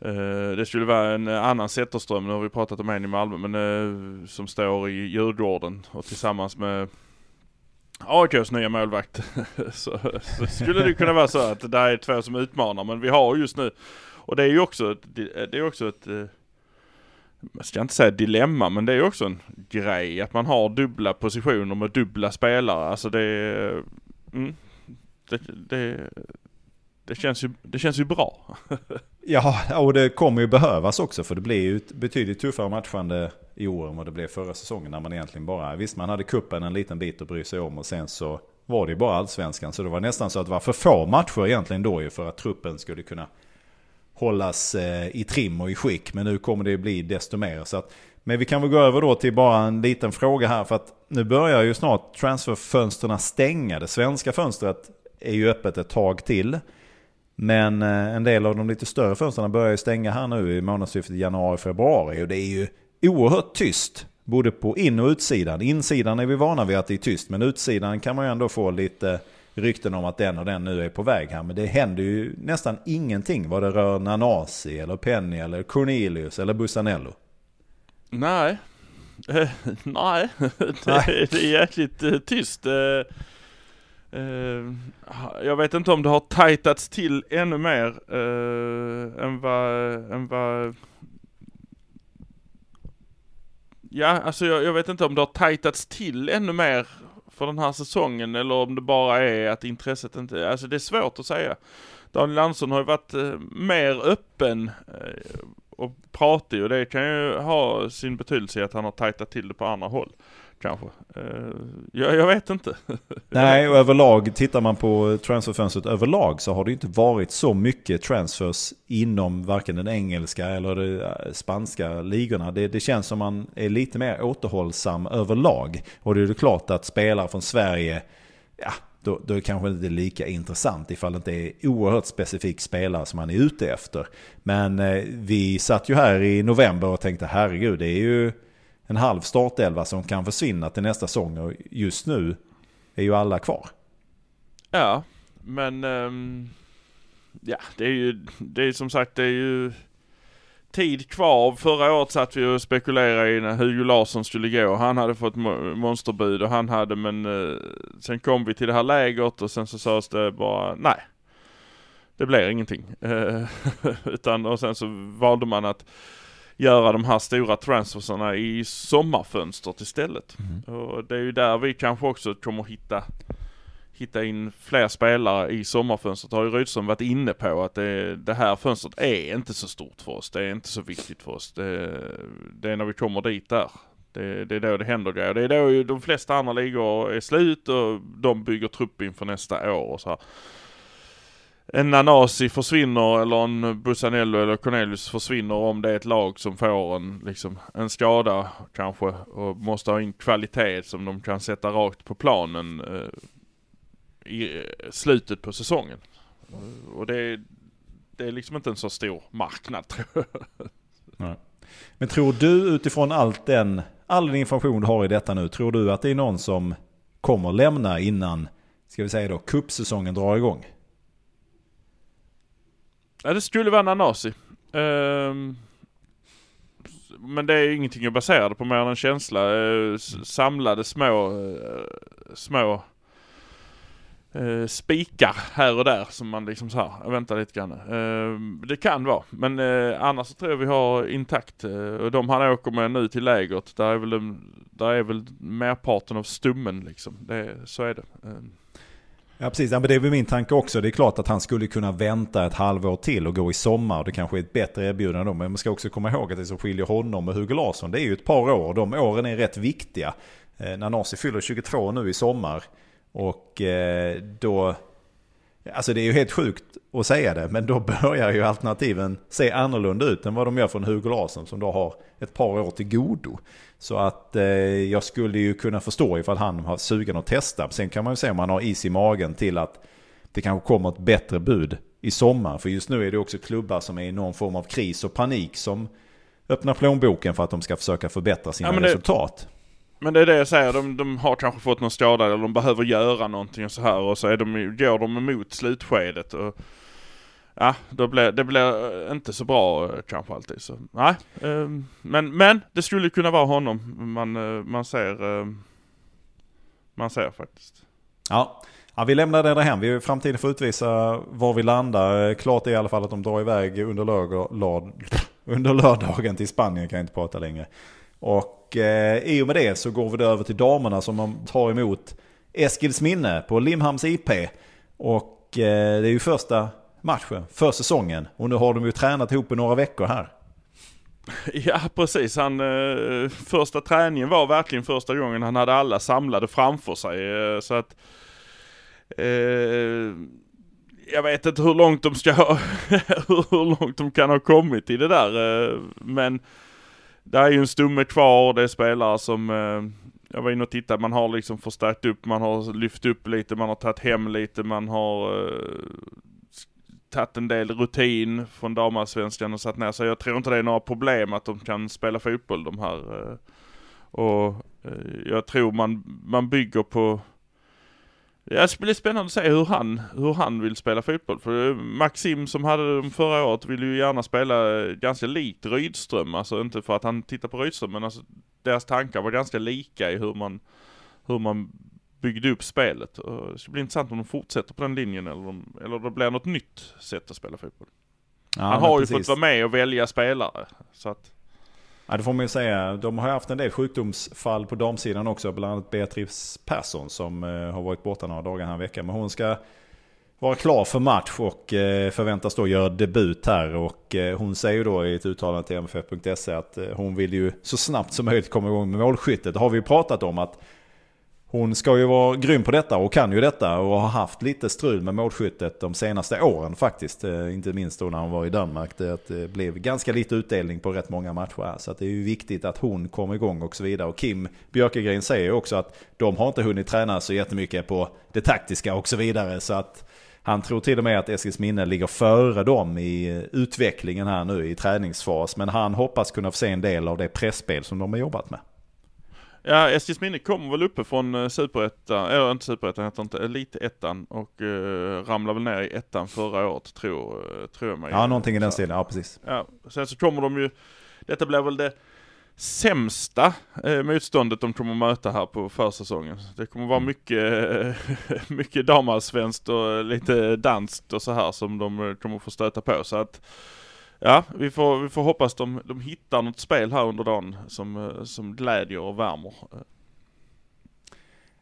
Eh, det skulle vara en annan Zetterström, nu har vi pratat om en i Malmö, men eh, som står i Djurgården och tillsammans med AIKs nya målvakt. så, så, skulle det kunna vara så att det är två som utmanar, men vi har just nu, och det är ju också, det är också ett, eh, jag ska inte säga dilemma, men det är ju också en grej att man har dubbla positioner med dubbla spelare. Alltså det, mm, det, det det känns ju, det känns ju bra. ja, och det kommer ju behövas också för det blir ju ett betydligt tuffare matchande i år än vad det blev förra säsongen när man egentligen bara, visst man hade kuppen en liten bit att bry sig om och sen så var det ju bara allsvenskan. Så det var nästan så att det var för få matcher egentligen då ju för att truppen skulle kunna hållas eh, i trim och i skick. Men nu kommer det bli desto mer. Så att, men vi kan väl gå över då till bara en liten fråga här för att nu börjar ju snart transferfönsterna stänga. Det svenska fönstret är ju öppet ett tag till. Men eh, en del av de lite större fönstren börjar ju stänga här nu i månadsskiftet januari-februari. Och det är ju oerhört tyst. Både på in och utsidan. Insidan är vi vana vid att det är tyst. Men utsidan kan man ju ändå få lite rykten om att den och den nu är på väg här. Men det händer ju nästan ingenting vad det rör Nanasi eller Penny eller Cornelius eller Bussanello. Nej. nej. det, det är jäkligt uh, tyst. Uh, jag vet inte om det har tajtats till ännu mer uh, än vad, än vad Ja, alltså jag, jag, vet inte om det har tajtats till ännu mer för den här säsongen eller om det bara är att intresset inte, alltså det är svårt att säga. Daniel Andersson har ju varit uh, mer öppen och pratig och det kan ju ha sin betydelse i att han har tajtat till det på andra håll kanske. Eh, jag, jag, vet inte. Nej, och överlag, tittar man på transferfönstret överlag så har det inte varit så mycket transfers inom varken den engelska eller de eh, spanska ligorna. Det, det känns som man är lite mer återhållsam överlag. Och det är klart att spelare från Sverige, ja, då, då är det kanske inte lika intressant ifall det inte är oerhört specifik spelare som man är ute efter. Men eh, vi satt ju här i november och tänkte herregud, det är ju en halv startelva som kan försvinna till nästa säsong och just nu är ju alla kvar. Ja, men um, ja, det är ju, det är som sagt, det är ju tid kvar. Förra året satt vi och spekulerade i när Hugo Larsson skulle gå. Han hade fått monsterbud och han hade men uh, sen kom vi till det här lägret och sen så sades det bara nej. Det blir ingenting. Eh, utan och sen så valde man att göra de här stora transfersarna i sommarfönstret istället. Mm. Och det är ju där vi kanske också kommer hitta hitta in fler spelare i sommarfönstret. Har ju Rydström varit inne på att det, det, här fönstret är inte så stort för oss. Det är inte så viktigt för oss. Det, det är när vi kommer dit där. Det, det, är då det händer grejer. Det är då ju de flesta andra ligor är slut och de bygger trupp inför nästa år och så här en Nanasi försvinner eller en Bussanello eller Cornelius försvinner om det är ett lag som får en, liksom, en skada kanske och måste ha in kvalitet som de kan sätta rakt på planen eh, i eh, slutet på säsongen. Eh, och det är, det är liksom inte en så stor marknad tror jag. Men tror du utifrån allt den, all den information du har i detta nu, tror du att det är någon som kommer lämna innan, ska vi säga då, kuppsäsongen drar igång? Ja det skulle vara Nanasi. Um, ehm, men det är ingenting jag baserade på mer än en känsla. Uh, samlade små, uh, små eh, spikar här och där som man liksom så här, vänta lite grann. Ehm, det kan vara, men eh, annars så tror jag vi har intakt. Och de han åker med nu till lägret, där är väl, där är väl merparten av stummen liksom. Det, så är det. Eh, Ja precis, ja, men det är väl min tanke också. Det är klart att han skulle kunna vänta ett halvår till och gå i sommar. Det kanske är ett bättre erbjudande då. Men man ska också komma ihåg att det som skiljer honom och Hugo Larsson det är ju ett par år. De åren är rätt viktiga. Eh, Nanasi fyller 22 nu i sommar. Och eh, då... Alltså det är ju helt sjukt att säga det, men då börjar ju alternativen se annorlunda ut än vad de gör från Hugo Larsson som då har ett par år till godo. Så att eh, jag skulle ju kunna förstå ifall han har sugen att testa. Sen kan man ju se om han har is i magen till att det kanske kommer ett bättre bud i sommar. För just nu är det också klubbar som är i någon form av kris och panik som öppnar plånboken för att de ska försöka förbättra sina Ja, det- resultat. Men det är det jag säger, de, de har kanske fått någon skada eller de behöver göra någonting och så här och så är de, går de emot slutskedet och Ja, då blir, det blir inte så bra eh, kanske alltid så, nej. Eh, men, men det skulle kunna vara honom man, eh, man ser, eh, man ser faktiskt. Ja. ja, vi lämnar det hem. Vi framtiden får utvisa var vi landar. Eh, klart är i alla fall att de drar iväg under, lördag, lörd, under lördagen till Spanien. Kan jag inte prata längre. Och eh, i och med det så går vi då över till damerna som man tar emot Eskilsminne på Limhamns IP. Och eh, det är ju första matchen för säsongen. Och nu har de ju tränat ihop i några veckor här. Ja precis, han, eh, första träningen var verkligen första gången han hade alla samlade framför sig. Eh, så att eh, jag vet inte hur långt de ska ha, hur långt de kan ha kommit i det där. Eh, men det är ju en stumme kvar, det är spelare som eh, jag var inne och tittade, man har liksom förstärkt upp, man har lyft upp lite, man har tagit hem lite, man har eh, tagit en del rutin från damallsvenskan och satt ner sig. Jag tror inte det är några problem att de kan spela fotboll de här. eh, Och eh, jag tror man, man bygger på Ja, det blir spännande att se hur han, hur han vill spela fotboll. För Maxim som hade dem förra året vill ju gärna spela eh, ganska likt Rydström. Alltså inte för att han tittar på Rydström men alltså deras tankar var ganska lika i hur man, hur man byggde upp spelet. Och det ska bli intressant om de fortsätter på den linjen eller om, eller det blir något nytt sätt att spela fotboll. Ja, han har ju precis. fått vara med och välja spelare. Så att, Ja, det får man ju säga. De har haft en del sjukdomsfall på damsidan också. Bland annat Beatrice Persson som eh, har varit borta några dagar här här veckan. Men hon ska vara klar för match och eh, förväntas då göra debut här. Och eh, hon säger ju då i ett uttalande till MFF.se att hon vill ju så snabbt som möjligt komma igång med målskyttet. Det har vi ju pratat om att hon ska ju vara grym på detta och kan ju detta och har haft lite strul med målskyttet de senaste åren faktiskt. Eh, inte minst då när hon var i Danmark. Det eh, blev ganska lite utdelning på rätt många matcher här. Så att det är ju viktigt att hon kommer igång och så vidare. Och Kim Björkegren säger ju också att de har inte hunnit träna så jättemycket på det taktiska och så vidare. Så att han tror till och med att Eskilsminne ligger före dem i eh, utvecklingen här nu i träningsfas. Men han hoppas kunna få se en del av det pressspel som de har jobbat med ja, Eskilsminne kommer väl uppe från uh, superettan, eller inte superettan heter inte, elitettan och uh, ramlade väl ner i ettan förra året tror, uh, tror jag mig. Ja, någonting i den stilen. Ja, precis. Ja, sen så kommer de ju, detta blir väl det sämsta eh, motståndet de kommer möta här på försäsongen. Det kommer vara mycket, eh, mycket damallsvenskt och lite danskt och så här som de eh, kommer få stöta på. Så att, ja, vi får, vi får hoppas de, de hittar något spel här under dagen som, eh, som glädjer och värmer.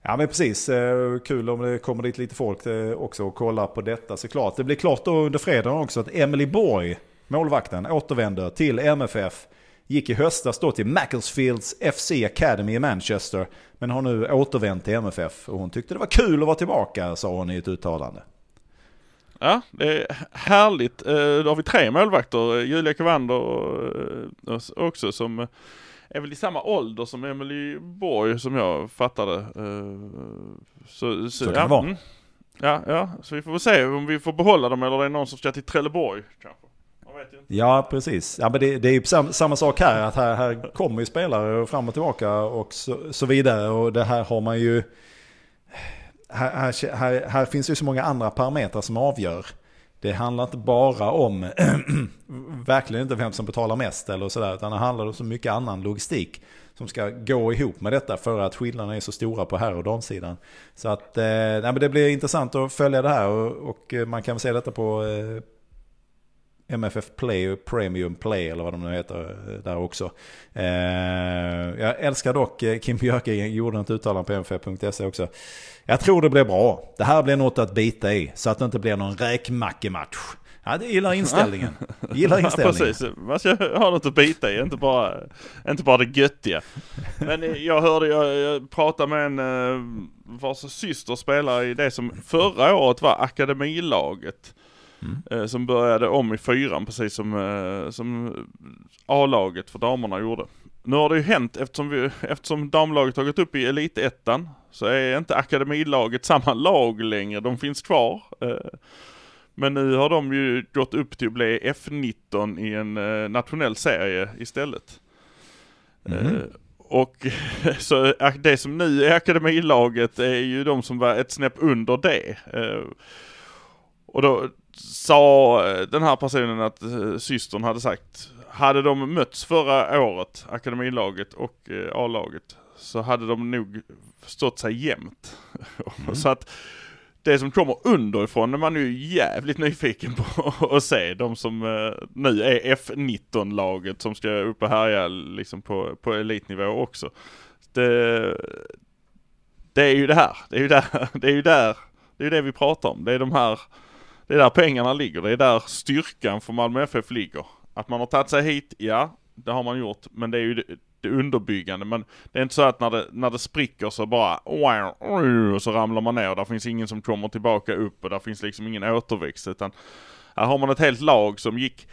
Ja men precis, eh, kul om det kommer dit lite folk eh, också och kollar på detta såklart. Det blir klart då under fredagen också att Emily Borg, målvakten, återvänder till MFF. Gick i höstas då till Macclesfields FC Academy i Manchester. Men har nu återvänt till MFF och hon tyckte det var kul att vara tillbaka sa hon i ett uttalande. Ja, det är härligt. Eh, Då har vi tre målvakter. Julia Kavander eh, och- också som eh, är väl i samma ålder som Emily Borg som jag fattade. Eh, Så, Så kan ja, det vara. mm. Ja, ja, så vi får väl se om vi får behålla dem eller det är någon som ska till Trelleborg kanske. Ja precis, ja, men det, det är ju sam, samma sak här. Att här, här kommer ju spelare fram och tillbaka och så, så vidare. Och det här har man ju... Här, här, här, här finns ju så många andra parametrar som avgör. Det handlar inte bara om, verkligen inte vem som betalar mest eller sådär, utan det handlar om så mycket annan logistik som ska gå ihop med detta för att skillnaderna är så stora på herr och damsidan. Så att eh, nej, men det blir intressant att följa det här och, och eh, man kan väl se detta på eh, MFF Play och Premium Play eller vad de nu heter eh, där också. Eh, jag älskar dock, eh, Kim Björke gjorde ett uttalande på mff.se också. Jag tror det blir bra. Det här blir något att bita i så att det inte blir någon räkmackematch. Ja, det gillar inställningen. gillar inställningen. Ja, precis. Man ska ha något att bita i, inte bara, inte bara det göttiga. Men jag hörde, jag, jag pratade med en vars syster spelar i det som förra året var akademilaget. Mm. Som började om i fyran precis som, som A-laget för damerna gjorde. Nu har det ju hänt eftersom, vi, eftersom damlaget har gått upp i elitettan så är inte akademilaget samma lag längre. De finns kvar. Men nu har de ju gått upp till att bli F19 i en nationell serie istället. Mm. Och så det som nu är akademilaget är ju de som var ett snäpp under det. Och då sa den här personen att systern hade sagt, hade de mötts förra året, akademilaget och A-laget, så hade de nog stått sig jämnt. Mm. så att det som kommer underifrån är man ju jävligt nyfiken på att se. De som nu är F19-laget som ska upp och härja liksom på, på elitnivå också. Det, det är ju det här, det är ju där, det är ju där, det är ju det vi pratar om. Det är de här det är där pengarna ligger. Det är där styrkan för Malmö FF ligger. Att man har tagit sig hit, ja, det har man gjort. Men det är ju det, det underbyggande. Men det är inte så att när det, när det spricker så bara och så ramlar man ner. Där finns ingen som kommer tillbaka upp och där finns liksom ingen återväxt. Utan här har man ett helt lag som gick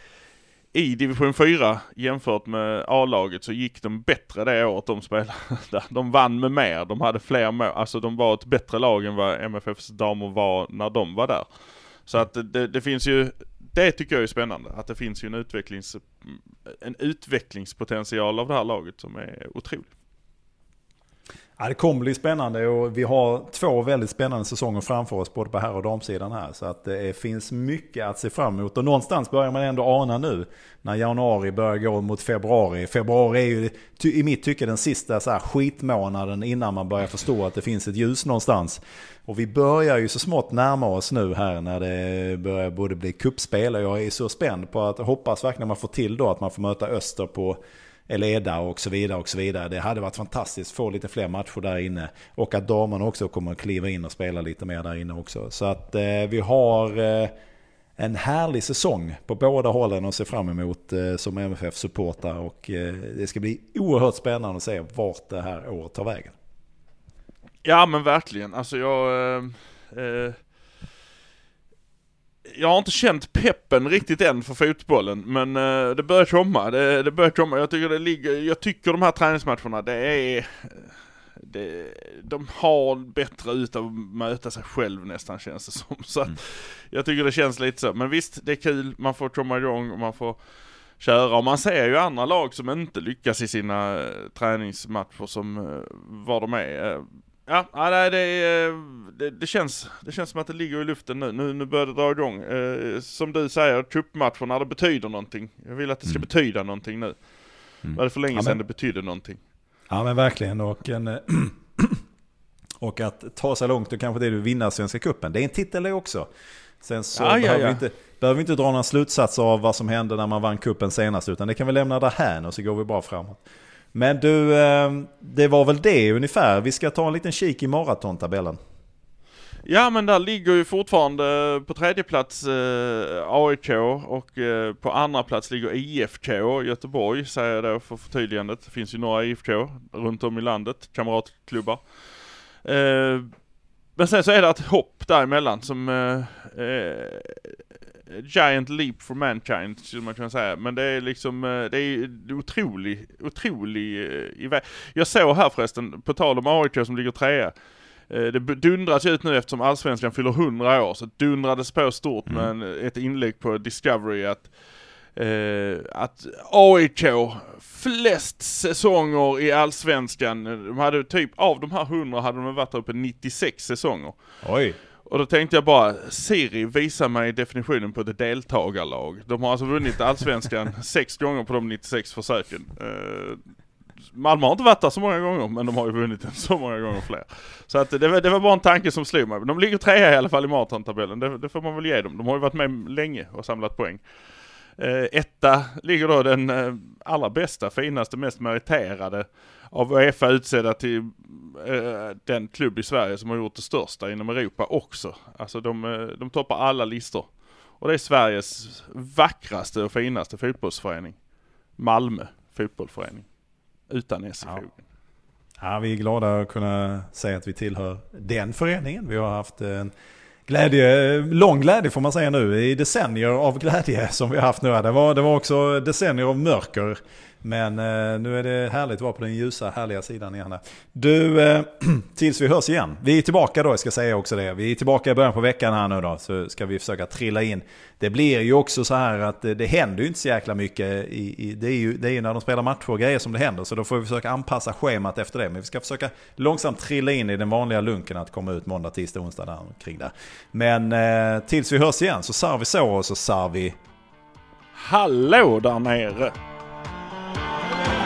i division 4 jämfört med A-laget så gick de bättre det året de spelade. De vann med mer, de hade fler mål, alltså de var ett bättre lag än vad MFFs damer var när de var där. Så att det, det, finns ju, det tycker jag är spännande, att det finns ju en, utvecklings, en utvecklingspotential av det här laget som är otrolig. Ja, det kommer bli spännande och vi har två väldigt spännande säsonger framför oss både på herr och damsidan här. Så att det finns mycket att se fram emot och någonstans börjar man ändå ana nu när januari börjar gå mot februari. Februari är ju i mitt tycke den sista så här skitmånaden innan man börjar förstå att det finns ett ljus någonstans. Och vi börjar ju så smått närma oss nu här när det börjar både bli kuppspel och jag är så spänd på att hoppas verkligen man får till då att man får möta Öster på Eleda och så vidare och så vidare. Det hade varit fantastiskt att få lite fler matcher där inne. Och att damerna också kommer att kliva in och spela lite mer där inne också. Så att eh, vi har eh, en härlig säsong på båda hållen att se fram emot eh, som MFF-supportrar. Och eh, det ska bli oerhört spännande att se vart det här året tar vägen. Ja men verkligen, alltså jag... Eh, eh, Eh, eh, jag har inte känt peppen riktigt än för fotbollen, men uh, det börjar komma. Det, det börjar komma. Jag tycker det ligger, jag tycker de här träningsmatcherna, det är... Det, de har bättre ut att möta sig själv nästan känns det som. Så att, mm. jag tycker det känns lite så. Men visst, det är kul, man får komma igång och man får köra. Och man ser ju andra lag som inte lyckas i sina uh, träningsmatcher som uh, var de är. Ja, nej, det, det, det, känns, det känns som att det ligger i luften nu. Nu, nu börjar det dra igång. Eh, som du säger, cupmatcherna, det betyder någonting. Jag vill att det ska mm. betyda någonting nu. Mm. Var det för länge ja, sedan det betydde någonting? Ja men verkligen. Och, en, och att ta sig långt och kanske det du vinna Svenska Cupen. Det är en titel det också. Sen så ja, behöver, ja, Vi inte, behöver vi inte dra några slutsatser av vad som hände när man vann kuppen senast. Utan det kan vi lämna där här och så går vi bara framåt. Men du, eh, det var väl det ungefär. Vi ska ta en liten kik i maratontabellen. Ja men där ligger ju fortfarande på tredje plats eh, AIK och eh, på andra plats ligger IFK Göteborg säger jag då för förtydligandet. Det finns ju några IFK runt om i landet, kamratklubbar. Eh, men sen så är det ett hopp däremellan som eh, eh giant leap for mankind skulle man kunna säga. Men det är liksom, eh, det är otrolig, otrolig eh, Jag såg här förresten, på tal om AIK som ligger trea. Eh, det dundras ut nu eftersom allsvenskan fyller 100 år, så dundrades på stort med mm. en, ett inlägg på Discovery att Uh, att AIK, flest säsonger i Allsvenskan, de hade typ, av de här 100 hade de varit uppe 96 säsonger. Oj. Och då tänkte jag bara, Siri visa mig definitionen på ett deltagarlag. De har alltså vunnit allsvenskan sex gånger på de 96 försöken. Uh, Malmö har inte varit där så många gånger men de har ju vunnit den så många gånger fler. Så att det, var, det var bara en tanke som slog mig. De ligger trea i alla fall i maratontabellen, det, det får man väl ge dem. De har ju varit med länge och samlat poäng. Eh, etta ligger då den eh, allra bästa, finaste, mest meriterade av Uefa utsedda till eh, den klubb i Sverige som har gjort det största inom Europa också. Alltså de, eh, de toppar alla listor. Och det är Sveriges vackraste och finaste fotbollsförening. Malmö fotbollsförening. Utan S i Ja. Ja, vi är glada att kunna säga att vi tillhör den föreningen. Vi har haft en glädje, lång glädje får man säga nu, i decennier av glädje som vi har haft nu. Det var, det var också decennier av mörker. Men eh, nu är det härligt att vara på den ljusa, härliga sidan igen. här. Du, eh, tills vi hörs igen. Vi är tillbaka då, jag ska säga också det. Vi är tillbaka i början på veckan här nu då, så ska vi försöka trilla in. Det blir ju också så här att det, det händer ju inte så jäkla mycket. I, i, det, är ju, det är ju när de spelar matcher och grejer som det händer. Så då får vi försöka anpassa schemat efter det. Men vi ska försöka långsamt trilla in i den vanliga lunken att komma ut måndag, tisdag, onsdag där kring där. Men eh, tills vi hörs igen så sar vi så och så sar vi Hallå där nere! Música